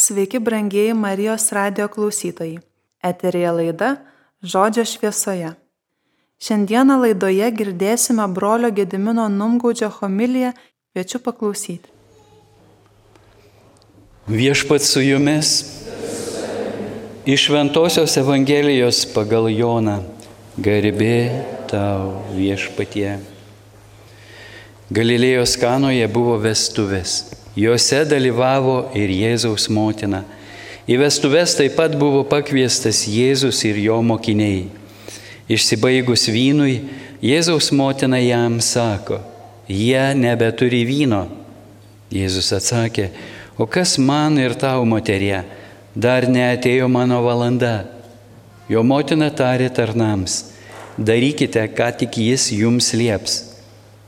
Sveiki, brangieji Marijos radio klausytojai. Eterija laida Žodžio šviesoje. Šiandieną laidoje girdėsime brolio Gedimino Numgaudžio homiliją, kviečiu paklausyti. Viešpat su jumis iš Ventosios Evangelijos pagal Joną garbė tau viešpatie. Galilėjos kanoje buvo vestuvės. Jose dalyvavo ir Jėzaus motina. Į vestuves taip pat buvo pakviestas Jėzus ir jo mokiniai. Išsibaigus vynui, Jėzaus motina jam sako, jie nebeturi vyno. Jėzus atsakė, o kas man ir tau, moterie, dar neatėjo mano valanda. Jo motina tarė tarnams, darykite, ką tik jis jums lieps.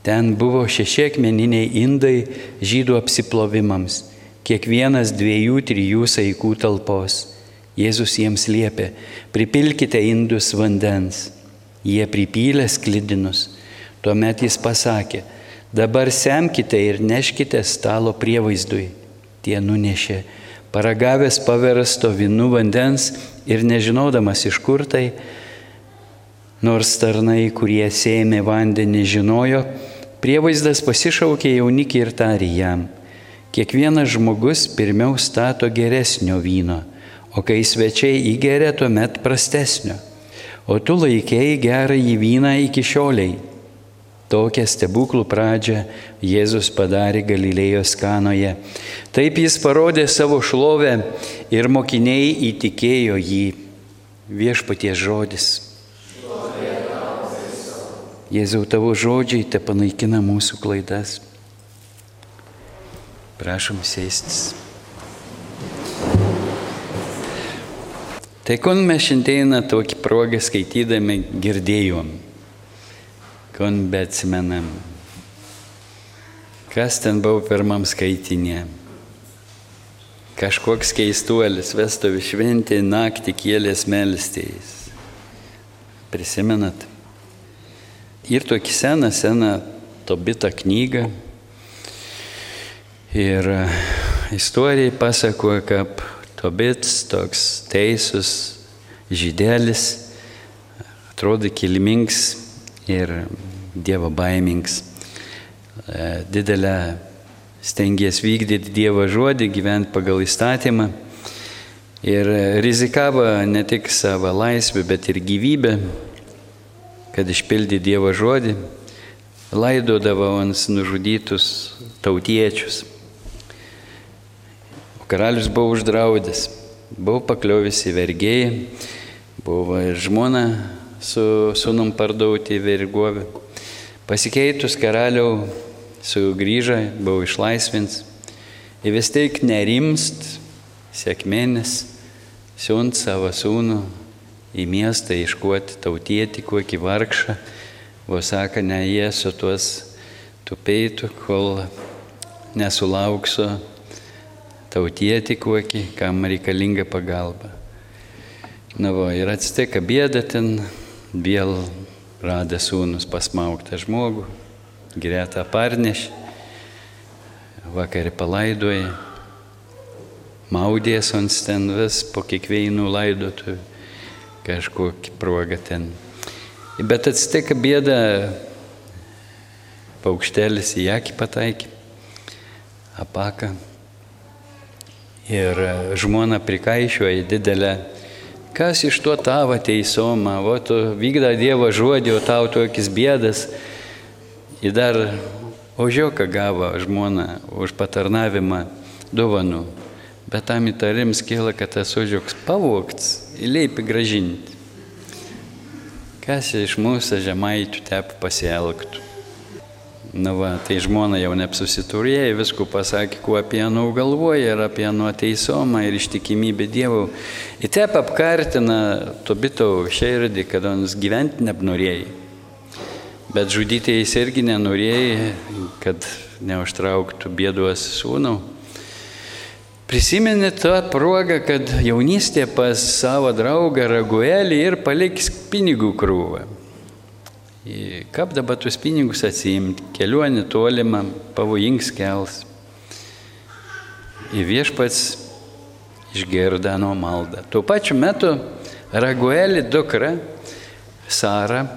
Ten buvo šeši akmeniniai indai žydų apsiplovimams, kiekvienas dviejų, trijų saikų talpos. Jėzus jiems liepė, pripilkite indus vandens. Jie pripylė sklidinus. Tuomet jis pasakė, dabar semkite ir neškite stalo prievaizdui. Tie nunešė, paragavęs paverasto vinų vandens ir nežinodamas iš kur tai, nors tarnai, kurie sėmė vandenį, žinojo, Prievaizdas pasišaukė jaunikį ir tarė jam, kiekvienas žmogus pirmiau stato geresnio vyno, o kai svečiai įgeria, tuomet prastesnio. O tu laikėjai gerą į vyną iki šioliai. Tokią stebuklų pradžią Jėzus padarė Galilėjos kanoje. Taip jis parodė savo šlovę ir mokiniai įtikėjo jį. Viešpaties žodis. Jėzau, tavo žodžiai te panaikina mūsų klaidas. Prašom sėstis. Tai kon mes šiandieną tokį progą skaitydami girdėjom, kon bet atsimenam, kas ten buvo pirmam skaitinė. Kažkoks keistuolis vestovi šventė naktį kėlės melstėjais. Prisimenat? Ir tokį seną, seną Tobitą knygą. Ir e, istorija pasakoja, kaip Tobits toks teisus žydelis, atrodo kilmingas ir Dievo baimings. E, didelę stengės vykdyti Dievo žodį, gyventi pagal įstatymą. Ir rizikavo ne tik savo laisvę, bet ir gyvybę kad išpildė Dievo žodį, laidodavo ant nužudytus tautiečius. O karalius buvo uždraudęs, buvo pakliovęs į vergėją, buvo ir žmona su sunum parduoti į vergovę. Pasikeitus karaliau sugrįžo, buvo išlaisvins. Ir vis tiek nerimst, sėkmėnis, siunt savo sūnų į miestą iškuoti tautietį, kokį vargšą, o sako, ne jie su tuos tupeitų, kol nesulauksiu tautietį kokį, kam reikalinga pagalba. Na, va, ir atsiteka bėda ten, vėl rada sūnus pasmauktą žmogų, greta parneš, vakarį palaidoja, maudės ant ten vis po kiekvienų laidotuvių kažkokį progą ten. Bet atsitika bėda, paukštelis į akį pataikė, apaką. Ir žmona prikaišioja didelę, kas iš to tavo teisoma, o tu vykda Dievo žodį, o tau tokis bėdas. Ir dar ožioką gavo žmona už patarnavimą dovanų. Bet tam įtarims kyla, kad tas ožioks pavokts įleipi gražinti. Kas iš mūsų žemaičių tep pasielgtų. Na va, tai žmona jau neapsusiturėjo, visko pasakė, kuo apie nuo galvoja ir apie nuo teisomą ir ištikimybę Dievų. Ir tep apkartina to bito širdį, kad jis gyventi neapnorėjai. Bet žudyti jis irgi nenorėjai, kad neužtrauktų bėdos sūnų. Prisimeni tą progą, kad jaunystė pas savo draugą Raguelį ir paliks pinigų krūvą. Kaip dabar tuos pinigus atsiimti, kelionė tolimą, pavojings kels. Į viešpats išgirda nuo maldą. Tuo pačiu metu Raguelį dukra Sara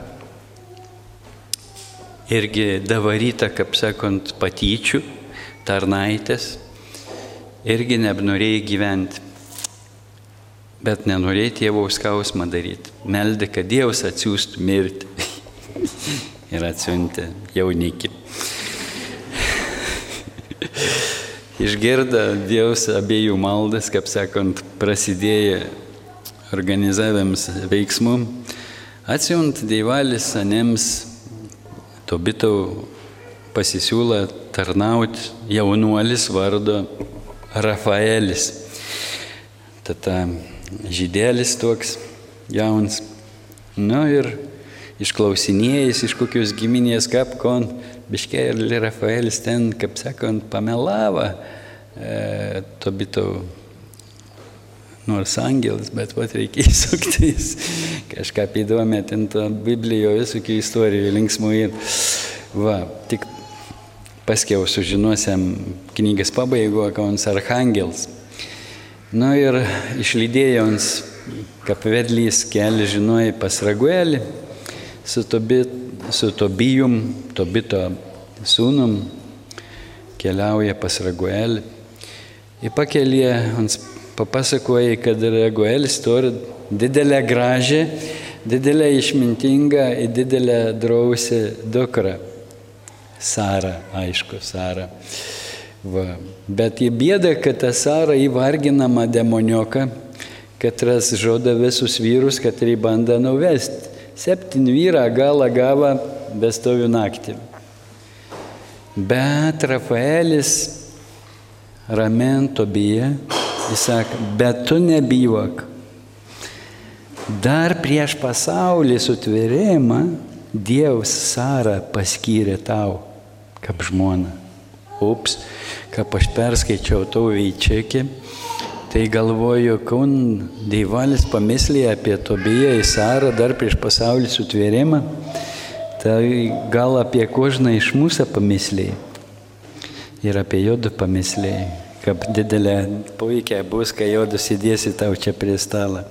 irgi davaryta, kaip sakant, patyčių, tarnaitės, irgi nebenorėjai gyventi. Bet nenorėjai tėvo skausmą daryti. Meldė, kad Dievas atsiųstų mirti. ir atsiuntė jaunikį. Išgirda Dievas abiejų maldas, kaip sakant, prasidėjo organizavėms veiksmų. Atsiunt Dievalis anėms Tobitau pasisiūla tarnauti jaunuolis vardu Rafaelis. Tada žydėlis toks jaunas. Nu ir išklausinėjęs iš kokios giminės kapkon, biškė ir Rafaelis ten, kaip sakant, pamelavo e, Tobitau nors angelas, bet pat reikia įsuktis. Kažką įdomią ten to Biblijoje visokių istorijų linksmų ir va, tik paskiau sužinosiam knygas pabaigo, kauns archangels. Nu ir išlydėjo ons, kaip vedlys keli žinojai pas Raguelį su, tobi, su Tobijum, Tobito sūnum, keliauja pas Raguelį. Į pakelį ons papasakoja, kad Raguelis turi didelę gražią, didelę išmintingą ir didelę drausę dukrą. Sara, aišku, Sara. Va. Bet į bėdą, kad ta Sara įvarginama demonioka, kad ras žoda visus vyrus, jį bando nuvesti. Septyn vyrą galą gavo vestovių naktį. Bet Rafaelis ramento bijo Jis sako, bet tu nebijok. Dar prieš pasaulį sutvėrimą Dievas Sara paskyrė tau kaip žmona. Ups, kaip aš perskaičiau tau veičiakį, tai galvoju, kaun Dievalis pamislė apie Tobiją į Sarą dar prieš pasaulį sutvėrimą, tai gal apie kožną iš mūsų pamislė ir apie jodą pamislė kaip didelė puikia bus, kai jodu sėdėsi tau čia prie stalo.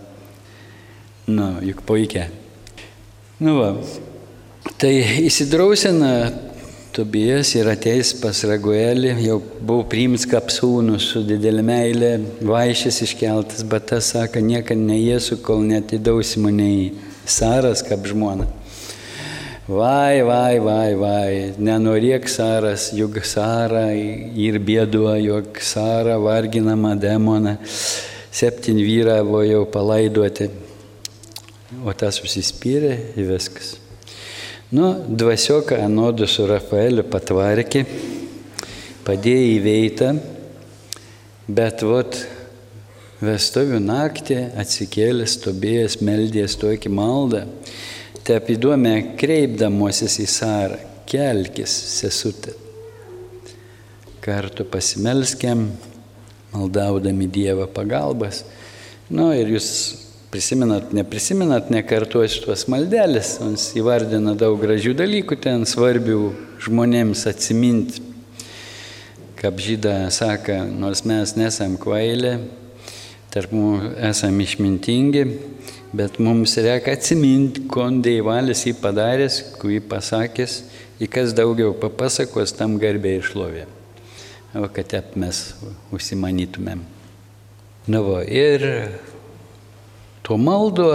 Nu, juk puikia. Nu, va. Tai įsidrausina Tobijas ir ateis pas Raguelį, jau buvo priimts kaip sūnus su didelė meilė, vaišės iškeltas, bet tas sako, niekada neėsiu, kol netidausi mane į Saras kaip žmona. Vai, vai, vai, vai, nenorėk Saras, juk Sara ir bėduo, jog Sara varginama demona, septyn vyrą buvo jau palaiduoti, o tas užsispyrė ir viskas. Nu, dvasioką anodu su Rafaeliu patvarkė, padėjo įveitą, bet vot vestuvių naktį atsikėlęs Tobėjas meldės tokį maldą te apiduome kreipdamosis į Sarą, kelkis sesutė. Kartu pasimelskiam, maldaudami Dievą pagalbas. Nu ir jūs prisimenat, neprisimenat, nekartuosiu tuos maldelės, mums įvardina daug gražių dalykų ten svarbių žmonėms atsiminti. Kaip žyda sako, nors mes nesam kvailė, tarp mūsų esam išmintingi, bet mums reikia atsiminti, ko Dievalis jį padaręs, kurį pasakęs, į kas daugiau papasakos, tam garbė išlovė. O kad mes užsimanytumėm. Na, va, ir tuo maldu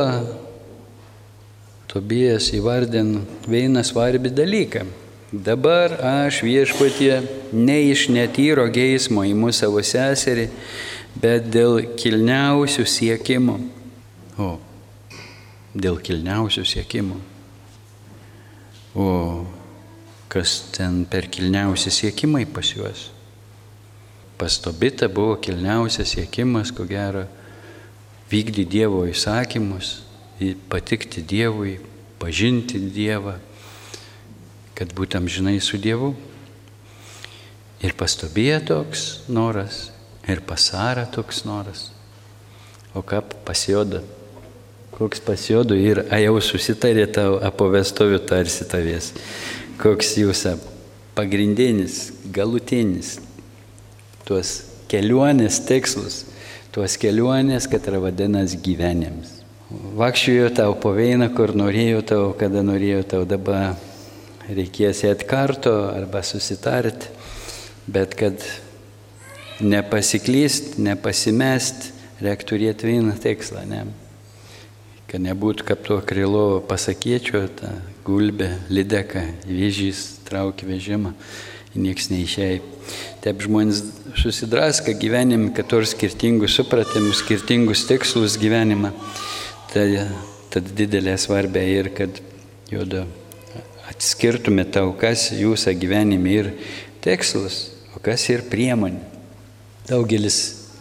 Tobijas įvardin vieną svarbį dalyką. Dabar aš viešpatie ne iš netyro geismo į mūsų savo seserį, bet dėl kilniausių siekimų. O, dėl kilniausių siekimų. O kas ten per kilniausi siekimai pas juos? Pas Tobitą buvo kilniausias siekimas, ko gero, vykdyti Dievo įsakymus, patikti Dievui, pažinti Dievą, kad būtum žinai su Dievu. Ir pas Tobiją toks noras, ir pas Sarą toks noras. O ką pasijoda koks pasijodu ir a jau susitarė tau po vestovių tarsi tavęs, koks jūsų pagrindinis, galutinis, tuos kelionės tikslus, tuos kelionės, kad yra vadinas gyvenimas. Vakščiuoju tau poveiną, kur norėjau tau, kada norėjau tau, dabar reikės ėti kartu arba susitarti, bet kad nepasiklyst, nepasimest, reikia turėti vieną tikslą, ne? Kad nebūtų kaip to krilo pasakėčio, ta gulbė, lideka, vėžys, traukia vežimą, nieks neišėjai. Taip žmonės susidraska gyvenime, kad turi skirtingus supratimus, skirtingus tikslus gyvenimą. Tai tad didelė svarbia ir kad juodo atskirtume tau, kas jūsų gyvenime ir tikslas, o kas ir priemonė. Daugelis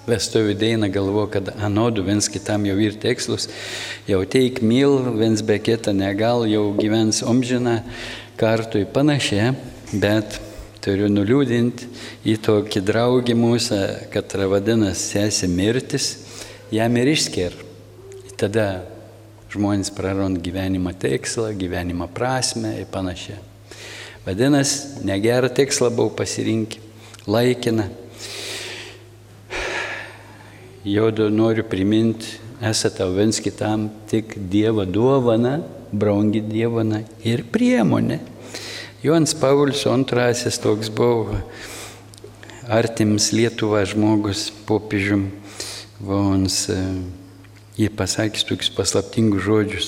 vestuvių daina galvo, kad anodų viens kitam jau ir tikslus, jau teik myl, viens be kita negal, jau gyvens omžiną kartu ir panašiai, bet turiu nuliūdinti į tokį draugį mūsų, kad vadinas sesė mirtis, jam ir išsker. Tada žmonės prarand gyvenimo tikslą, gyvenimo prasme ir panašiai. Vadinasi, negerą tikslą buvau pasirinkę, laikiną. Jodo noriu priminti, esate viens kitam tik Dievo dovana, brangi dievana ir priemonė. Jonas Paulius antrasis toks buvo artims Lietuva žmogus popiežium. Vons, jie pasakys tokius paslaptingus žodžius.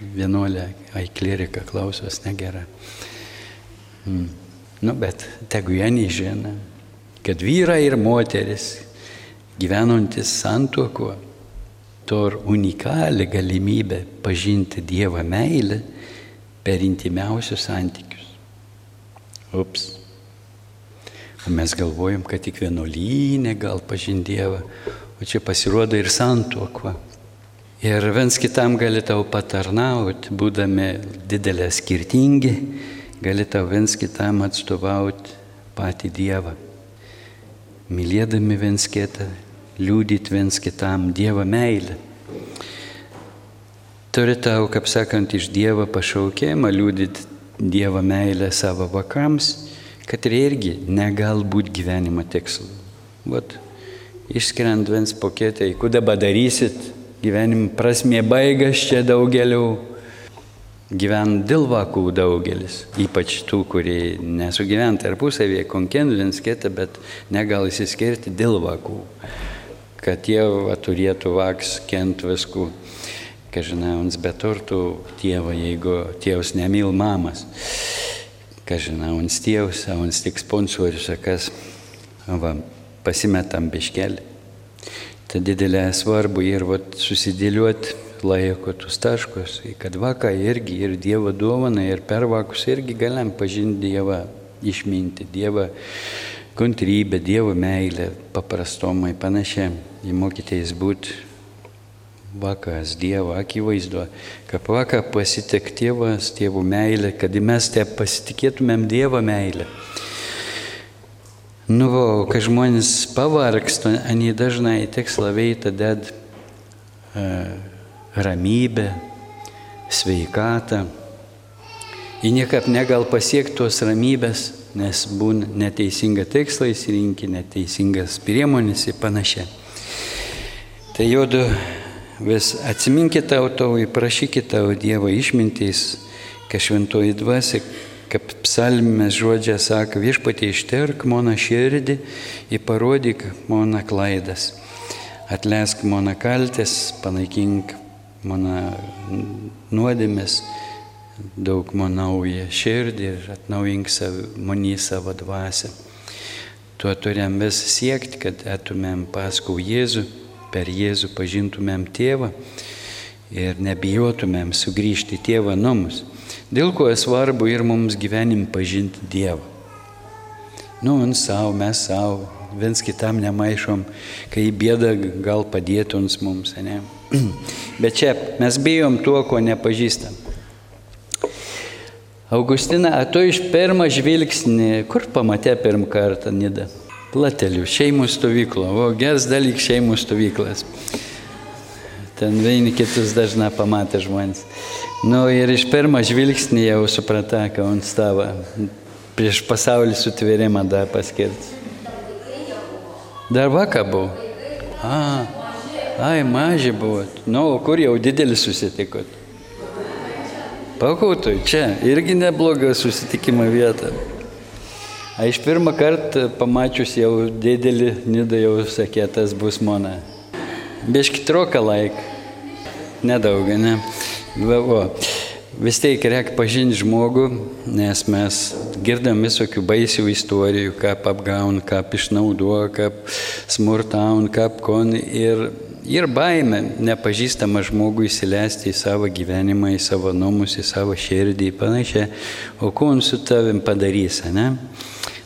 Vienuolė, ai klerika klausos negera. Mm. Nu, bet tegu jie nežino, kad vyrai ir moteris gyvenantis santuokuo tur unikalią galimybę pažinti Dievo meilę per intimiausius santykius. Ups. O mes galvojam, kad tik vienuolynė gal pažinti Dievą, o čia pasirodo ir santuokva. Ir viens kitam gali tau patarnauti, būdami didelė skirtingi, gali tau viens kitam atstovauti patį Dievą. Mylėdami viens kitą, liūdyti viens kitam Dievo meilę turi tau, kaip sakant, iš Dievo pašaukimą liūdyti Dievo meilę savo vakams, kad ir irgi negal būti gyvenimo tikslu. Vat, išskiriant viens pokėtai, kuo dabar darysit, gyvenimo prasmė baigas čia daugeliu. Gyvent dėl vakų daugelis, ypač tų, kurie nesugyvena tarpusavėje, konkien viens kitą, bet negal įsiskirti dėl vakų, kad jie va, turėtų vaks kent viskų kažina, uns be turtų tėvo, jeigu tėvas nemyl mamas. Kažina, uns tėvas, uns tik sponsorius, kas va, pasimetam biškelį. Tai didelė svarbu ir vat, susidėliuoti laiko tus taškus, kad vaką irgi ir Dievo duovana, ir per vakus irgi galim pažinti Dievą, išminti Dievą kantrybę, Dievo meilę, paprastomai panašiai. Įmokytės būti vakas Dievo akivaizdu, kad vaka pasitik tėvas, tėvų meilė, kad mes te pasitikėtumėm Dievo meilę. Nu, va, kai žmonės pavargsta, ani dažnai tik slaviai tada uh, e, ramybė, sveikata. Į niekad negal pasiekti tos ramybės, nes būna neteisinga tikslą įsirinkti, neteisingas priemonės ir panašiai. Tai jodu vis atsiminkite tautovai, prašykite tavo Dievo išmintys, kad šventoji dvasia, kaip psalmės žodžia sako, viešpatie išterk mano širdį ir parodyk mano klaidas. Atleisk mano kaltės, panaikink mano nuodėmės, daug mano naują širdį ir atnaujink manį savo dvasę. Tuo turim vis siekti, kad etumėm paskui Jėzų per Jėzų pažintumėm tėvą ir nebijotumėm sugrįžti tėvą namus. Dėl ko svarbu ir mums gyvenim pažinti Dievą. Nu, ant savo, mes savo, viens kitam nemaišom, kai bėda gal padėtų mums, ne? Bet čia mes bijom tuo, ko nepažįstam. Augustina, tu iš pirmą žvilgsnį, kur pamatė pirmą kartą Nida? Platelių, šeimų stovyklo, o geras dalyk šeimų stovyklas. Ten vieni kitus dažnai pamatė žmonės. Nu ir iš pirmo žvilgsnį jau suprata, kad on stava prieš pasaulį sutvėrimą dar paskirti. Dar vakar buvau. A, Ai, maži buvot. Nu, o kur jau didelis susitikot? Pakutui, čia irgi nebloga susitikimo vieta. Aš pirmą kartą pamačius jau didelį nidą jau sakė, tas bus mano. Biški troka laik. Nedaug, ne? Va, va. Vis tiek reikia pažinti žmogų, nes mes girdam visokių baisių istorijų, kaip apgaun, kaip išnaudoja, kaip smurtaun, kaip kon. Ir, ir baime nepažįstamą žmogų įsileisti į savo gyvenimą, į savo namus, į savo širdį, panašiai. O kun su tavim padarys, ne?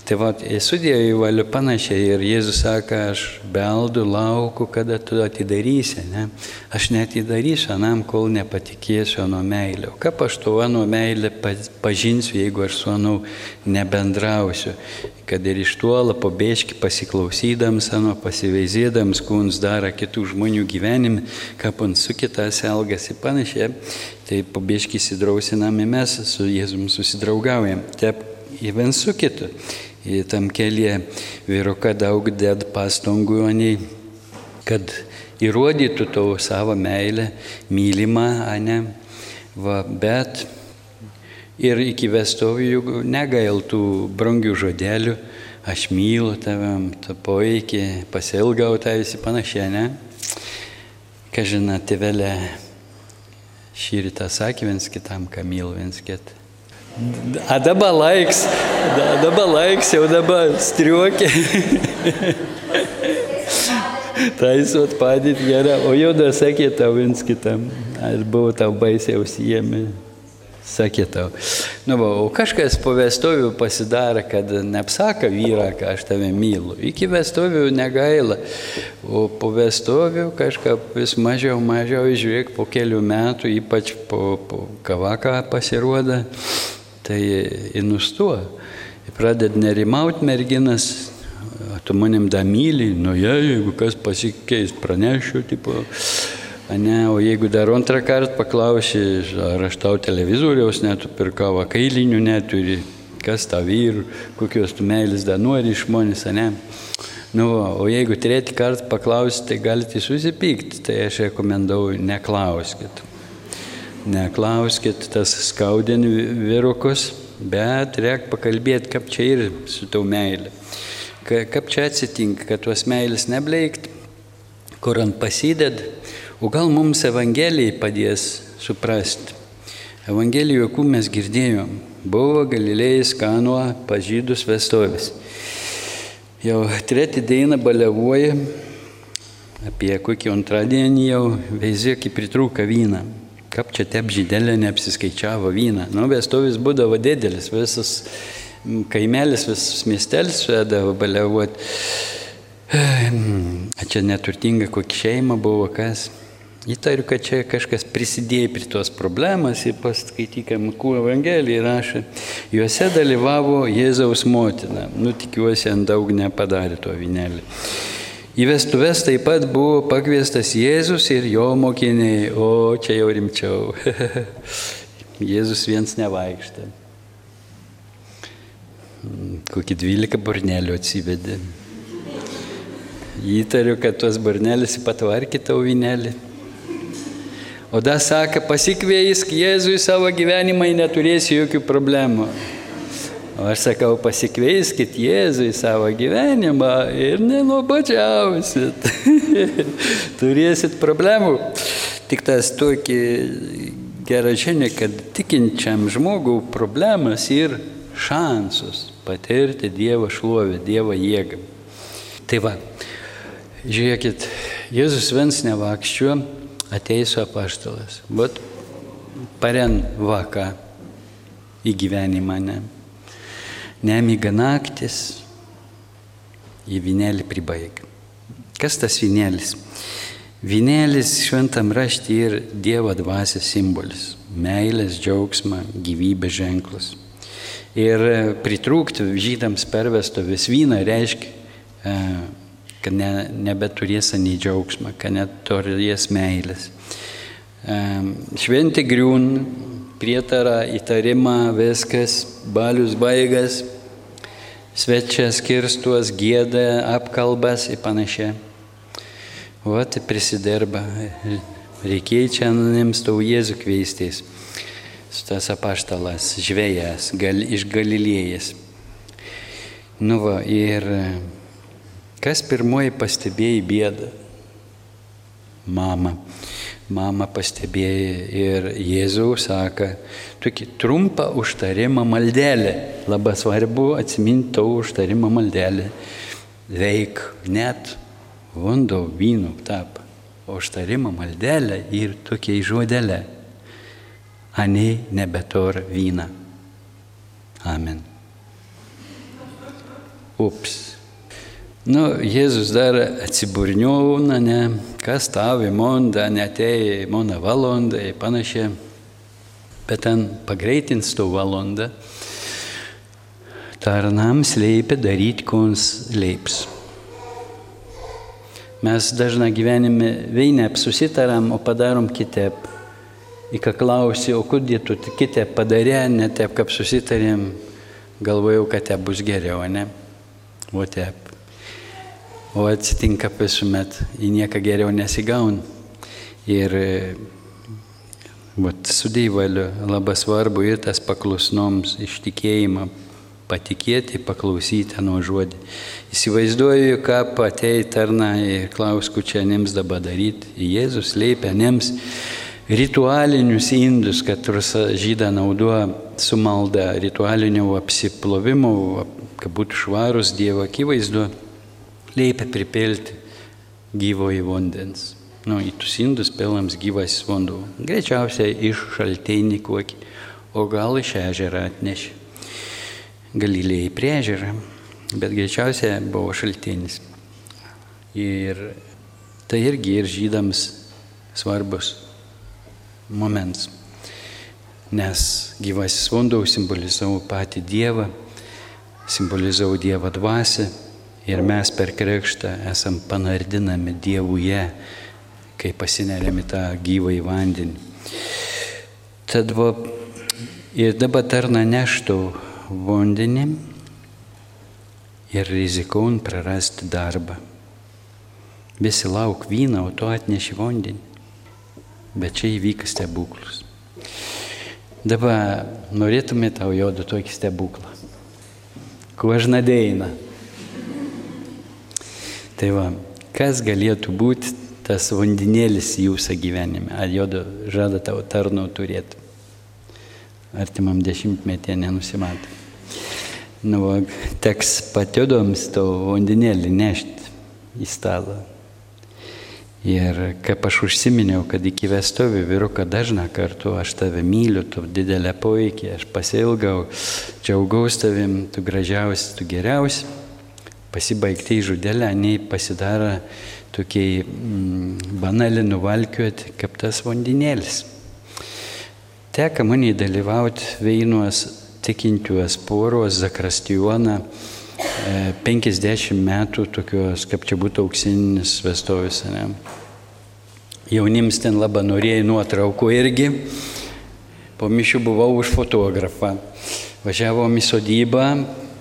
Tai va, esu Dievo valiu panašiai ir Jėzus sako, aš beldu, lauku, kada tu atidarysi, ne? Aš netidarysiu anam, kol nepatikėsiu anu meilę. O kaip aš tuo anu meilę pažinsiu, jeigu aš su anu nebendrausiu? Kad ir iš tuola pabėški pasiklausydams, anu pasiveizėdams, kūns daro kitų žmonių gyvenime, kaip ant su kitas elgasi panašiai, tai pabėški įsidrausinami mes su Jėzum susidraugaujam. Taip, į vien su kitu tam kelyje vyruka daug dėd pastangų, kad įrodytų tavo savo meilę, mylimą, ne? Va, bet ir iki vestuvių negailtų brangių žodelių, aš myliu tavim, tą poveikį, pasilgau tavisi panašiai, ne? Ką žinai, tėvelė šį rytą sakė viens kitam, ką myliu viens kitą. A dabar laiks, da, dabar laiks, jau dabar striuokė. Taisot padėti gerą, o jau dar sakė tau viens kitam, aš buvau tau baisiai užsijėmė, sakė tau. Nu, va, o kažkas po vestuvių pasidaro, kad neapsaka vyrą, ką aš tave myliu. Iki vestuvių negaila, o po vestuvių kažką vis mažiau, mažiau, žiūrėk, po kelių metų, ypač po, po kavaką pasirodo tai ir nustoja. Pradeda nerimauti merginas, tu manim da myli, nu jie, jeigu kas pasikeis, pranešiu, tipo, ne, o jeigu dar antrą kartą paklausi, ar aš tau televizoriaus netu pirkau, kailinių neturi, kas tau vyru, kokios tu meilės dar nori iš žmonės, ne. Nu, o jeigu trečią kartą paklausi, tai galite susipykti, tai aš rekomendauju, neklauskit. Neklauskit tas skaudin vyrukus, bet reikia pakalbėti, kaip čia ir su tau meilė. Kaip čia atsitinka, kad tuos meilės nebleikt, kur ant pasided, o gal mums Evangelijai padės suprasti. Evangelijų, jokių mes girdėjom, buvo Galilėjais Kanuo pažydus vestovės. Jau treti dainą balevoja, apie kokį antradienį jau veizė, kaip pritrūka vyną. Kaip čia tep žydelė neapsiskaičiavo vyną. Nu, vestuvis būdavo didelis, visas kaimelis, visas miestelis suėdavo baliavot. Čia neturtinga kokia šeima buvo kas. Įtariu, kad čia kažkas prisidėjo prie tos problemos ir paskaitykime, kuo Evangelija rašo. Juose dalyvavo Jėzaus motina. Nu, tikiuosi, ant daug nepadarė to vynelį. Į vestuves taip pat buvo pakviestas Jėzus ir jo mokiniai, o čia jau rimčiau. Jėzus viens nevaikštė. Kokį dvylika burnelių atsivedė. Įtariu, kad tuos burnelius patvarkė tau vynelį. O dar sako, pasikvėjus Jėzui savo gyvenimą, neturėsi jokių problemų. O aš sakau, pasikveiskit Jėzui savo gyvenimą ir nenuobodžiausit. Turėsit problemų. Tik tas tokį gerą žinią, kad tikinčiam žmogui problemas ir šansus patirti Dievo šlovę, Dievo jėgą. Tai va, žiūrėkit, Jėzus viens nevakščiu, ateisiu apaštalas. Bet paren vaką į gyvenimą, ne? Nemiga naktis, į vinelį pribaig. Kas tas vinėlis? Vinėlis šventam rašti ir Dievo dvasios simbolis - meilės, džiaugsmo, gyvybės ženklas. Ir pritrūkti žydams pervesto vis vyną reiškia, e, kad ne, nebeturės nei džiaugsmo, kad neturės meilės. E, šventi griūn, prietarą, įtarimą, viskas, balius baigas, svečias kirstos, gėda, apkalbas ir panašiai. Tai prisidirba. Reikėjo čia anonims tau Jėzų kveistis. Tas apaštalas, žvėjas, gal, iš Galilėjas. Nu va, ir kas pirmoji pastebėjai bėdą? Mama. Mama pastebėjo ir Jėzaus sako, tokį trumpą užtarimą maldelę. Labai svarbu atsiminti tavo užtarimą maldelę. Veik net vondo vynu tap. Užtarimą maldelę ir tokia žodelė. Ane nebetor vyną. Amen. Ups. Nu, Jėzus dar atsiburniauna, ne, kas tavo monda, netei mano valandą ir panašiai. Bet ten pagreitins to valandą. Tarnams leipia daryti, ko jums leips. Mes dažnai gyvenime veinep susitaram, o padarom kitaip. Į ką klausi, o kodėl tu kitaip padarė, ne taip, kaip susitarėm, galvojau, kad te bus geriau, ne? O taip. O atsitinka visuomet, į nieką geriau nesigaun. Ir vat, su Dievaliu labai svarbu ir tas paklusnoms ištikėjimą patikėti, paklausyti nuo žodį. Įsivaizduoju, ką patei tarna ir klausku čia nems dabar daryti. Jėzus leipia nems ritualinius indus, kad žyda naudoja su malda, ritualinių apsiplovimų, kad būtų švarus Dievo akivaizdu, leipia pripilti gyvoji vandens. Nu, į tus indus pelams gyvas vanduo. Greičiausiai iš šaltinį kokį, o gal iš ežerą atnešė. Galilėjai priežiūrą, bet greičiausiai buvo šaltinis. Ir tai irgi ir žydams svarbus momentas. Nes gyvasis vanduo simbolizavo patį Dievą, simbolizavo Dievo dvasę ir mes per krikštą esam panardinami Dievuje, kai pasineriami tą gyvą į vandenį. Tad va, ir dabar tarna neštų vandenį ir rizikaun prarasti darbą. Visi lauk vyną, o tu atneši vandenį. Bet čia įvyka stebuklas. Dabar norėtume tau jodu tokį stebuklą. Kuo žnadėjina. Tai va, kas galėtų būti tas vandenėlis jūsų gyvenime? Ar jodu žada tau tarnau turėti? Artimam dešimtmetį nenusimato. Nu, teks patiodoms to vandenėlį nešti į stalą. Ir kaip aš užsiminiau, kad iki vestuvių vyruką dažną kartu aš tave myliu, tu didelę poveikį, aš pasilgau, džiaugaus tavim, tu gražiausi, tu geriausi. Pasibaigti žudelę, nei pasidaro tokiai mm, banali nuvalkiuoti, kaip tas vandenėlis. Teka man įdalyvauti Veinuos tikintiuos poros Zakrastijoną 50 metų tokios, kaip čia būtų auksinis vestovis. Ne? Jaunims ten labai norėjai nuotraukų irgi. Po mišių buvau už fotografą. Važiavom į sodybą,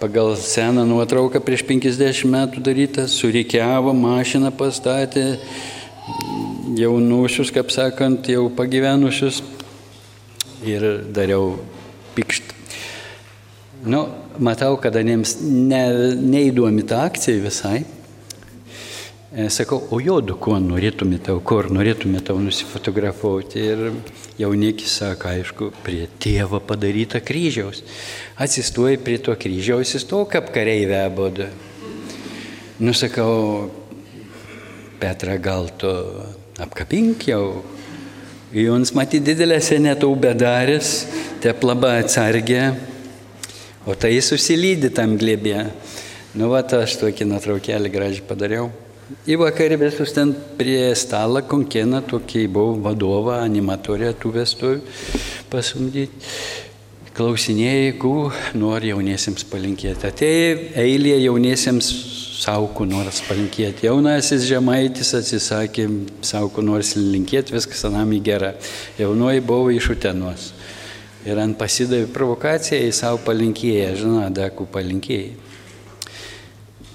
pagal seną nuotrauką prieš 50 metų darytą, surikiavo, mašiną pastatė, jaunusius, kaip sakant, jau pagyvenusius ir dariau pikštą. Nu, matau, kad jiems ne, neįdomi ta akcija visai. E, sakau, o jodu, kuo norėtume tau, kur norėtume tau nusifotografuoti. Ir jaunikis sako, aišku, prie tėvo padaryto kryžiaus. Atsistoja prie to kryžiaus, jis to kaip kareivė abodo. Nusakau, Petra, gal tu apkapink jau. Jums matyti didelę senetą bedarės, te labai atsargė. O tai susilydi tam glėbė. Nu, va, aš tokį nuotraukėlį gražiai padariau. Į vakarį visus ten prie stalo konkieną tokį buvau vadovą, animatorę tų vestuvių pasumdyti. Klausinėjai, ku nori jauniesiems palinkėti. Atėjo eilė jauniesiems saukų nors palinkėti. Jaunasis žemaitis atsisakė saukų nors linkėti, viskas anami gera. Jaunoji buvo iš utenos. Ir ant pasidavė provokaciją, į savo palinkėję, žinau, dakų palinkėjai.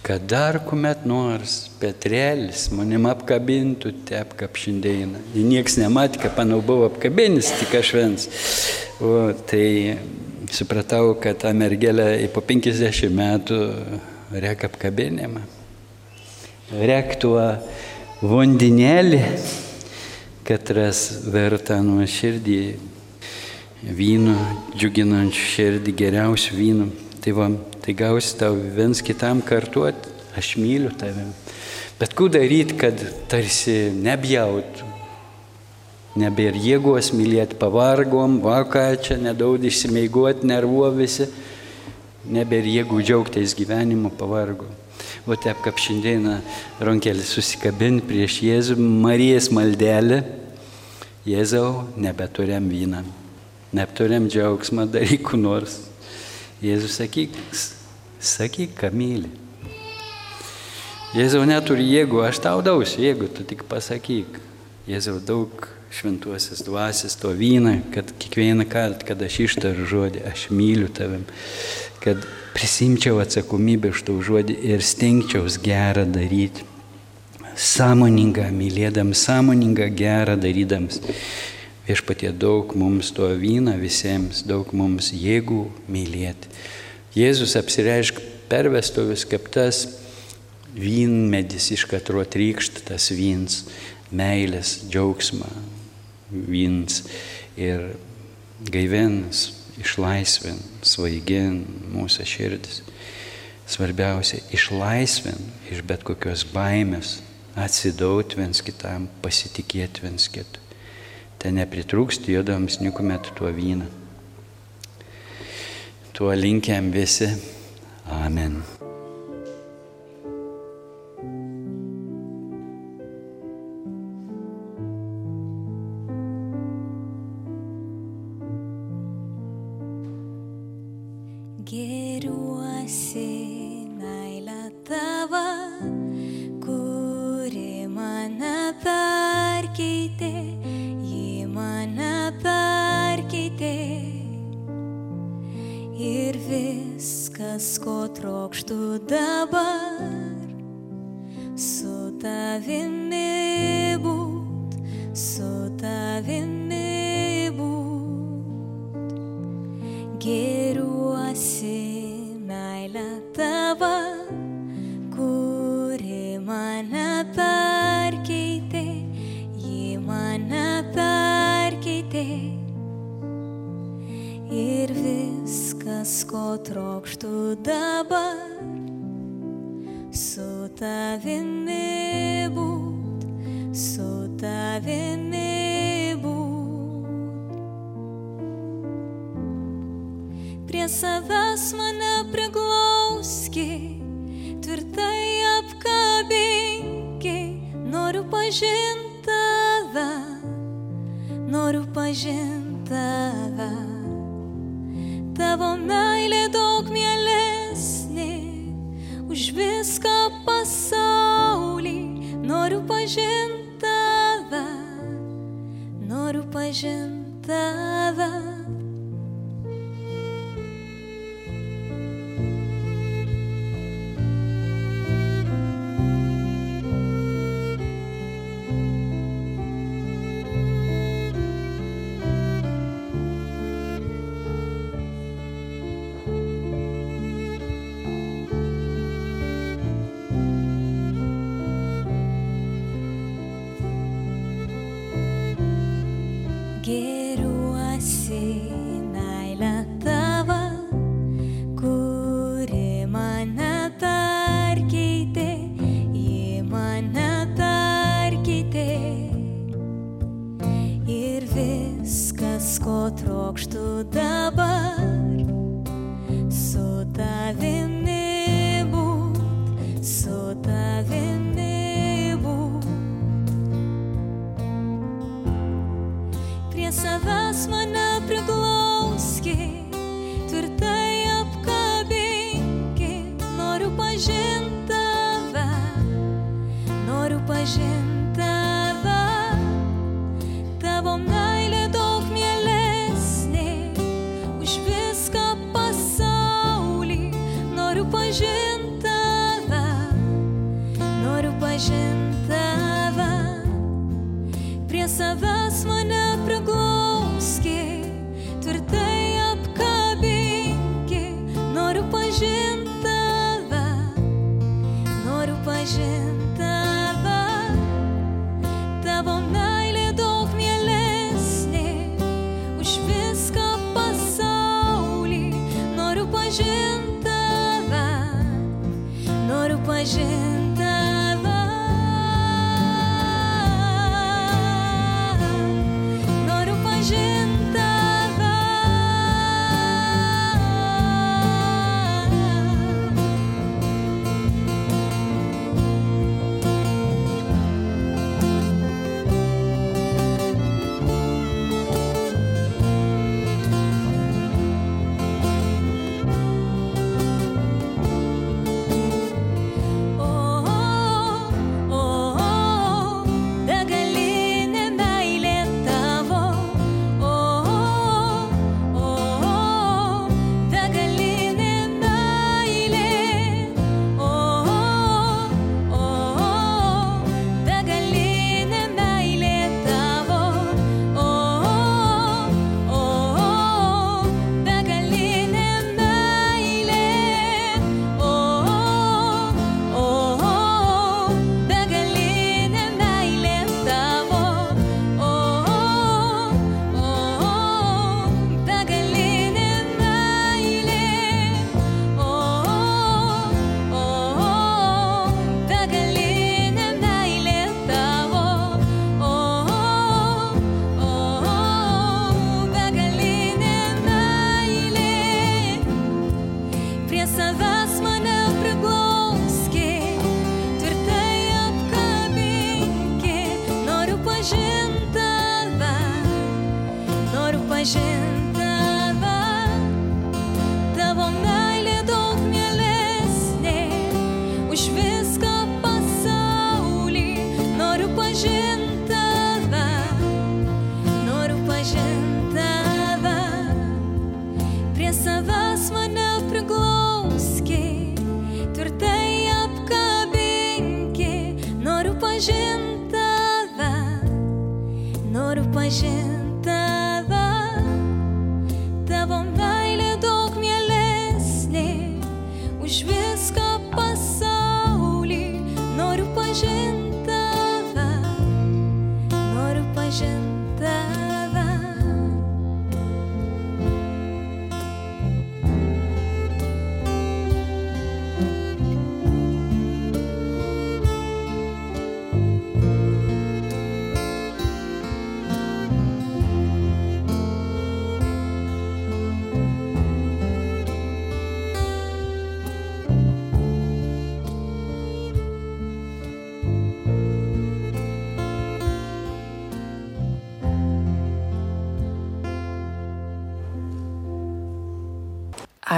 Kad dar kuomet nors Petrelis manim apkabintų, te apkapšindėjina. Niekas nematė, kad panau buvo apkabinis, tik aš viens. O tai supratau, kad ta mergelė po 50 metų rek apkabinimą. Rek tuo vandinėlį, katras verta nuo širdį vyno, džiuginančių širdį, geriausių vynų. Tai, va, tai gausi tau viens kitam kartuoti, aš myliu tavim. Bet kur daryti, kad tarsi nebjautų, nebėr jėgos mylėti, pavargom, vaką čia nedaug išsimeigoti, nervuo visi, nebėr jėgų džiaugtis gyvenimu, pavargom. O taip kaip šiandieną ronkelį susikabinti prieš Jėzų, Marijas maldelę, Jėzau, nebeturiam vyną neapturiam džiaugsmą, daryk nors. Jėzus sakyk, sakyk, ką myli. Jėzau neturi jėgų, aš tau dausiu jėgų, tu tik pasakyk. Jėzau daug šventuosios dvasios to vyną, kad kiekvieną kartą, kad aš ištariu žodį, aš myliu tavim, kad prisimčiau atsakomybę už tau žodį ir stengčiaus gerą daryti. Sąmoningą mylėdams, sąmoningą gerą darydams. Viešpatie daug mums to vyną visiems, daug mums jėgų mylėti. Jėzus apsireiškia per vestuvius kaip tas vynmedis, iš katro trykšt tas vyns, meilės, džiaugsmą, vyns ir gaivens, išlaisvin, svaigin mūsų širdis. Svarbiausia, išlaisvin iš bet kokios baimės, atsidaut viens kitam, pasitikėti viens kitu te nepritrūksti juodams niekuomet tuo vyną. Tuo linkiam visi. Amen. Viskas, ko trokštų dabar, su tavimi ko trokštų dabar, su tavimi būt, su tavimi būt. Prie savęs mane priglauski, tvirtai apkabinki, noriu pažinti tave, noriu pažinti tave. Tavo meilė viską pasaulį. Noriu pažinti tave, noriu pažinti tave.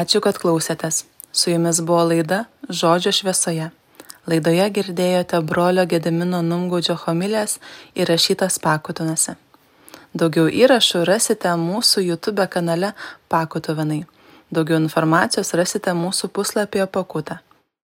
ačiū kad klausėtės. Su jumis buvo laida žodžio šviesoje. Laidoje girdėjote brolio gedimino numgaudžio homilijas įrašytas pakutinėse daugiau įrašų rasite mūsų youtube kanale pakutuvenai daugiau informacijos rasite mūsų puslapyje pakutė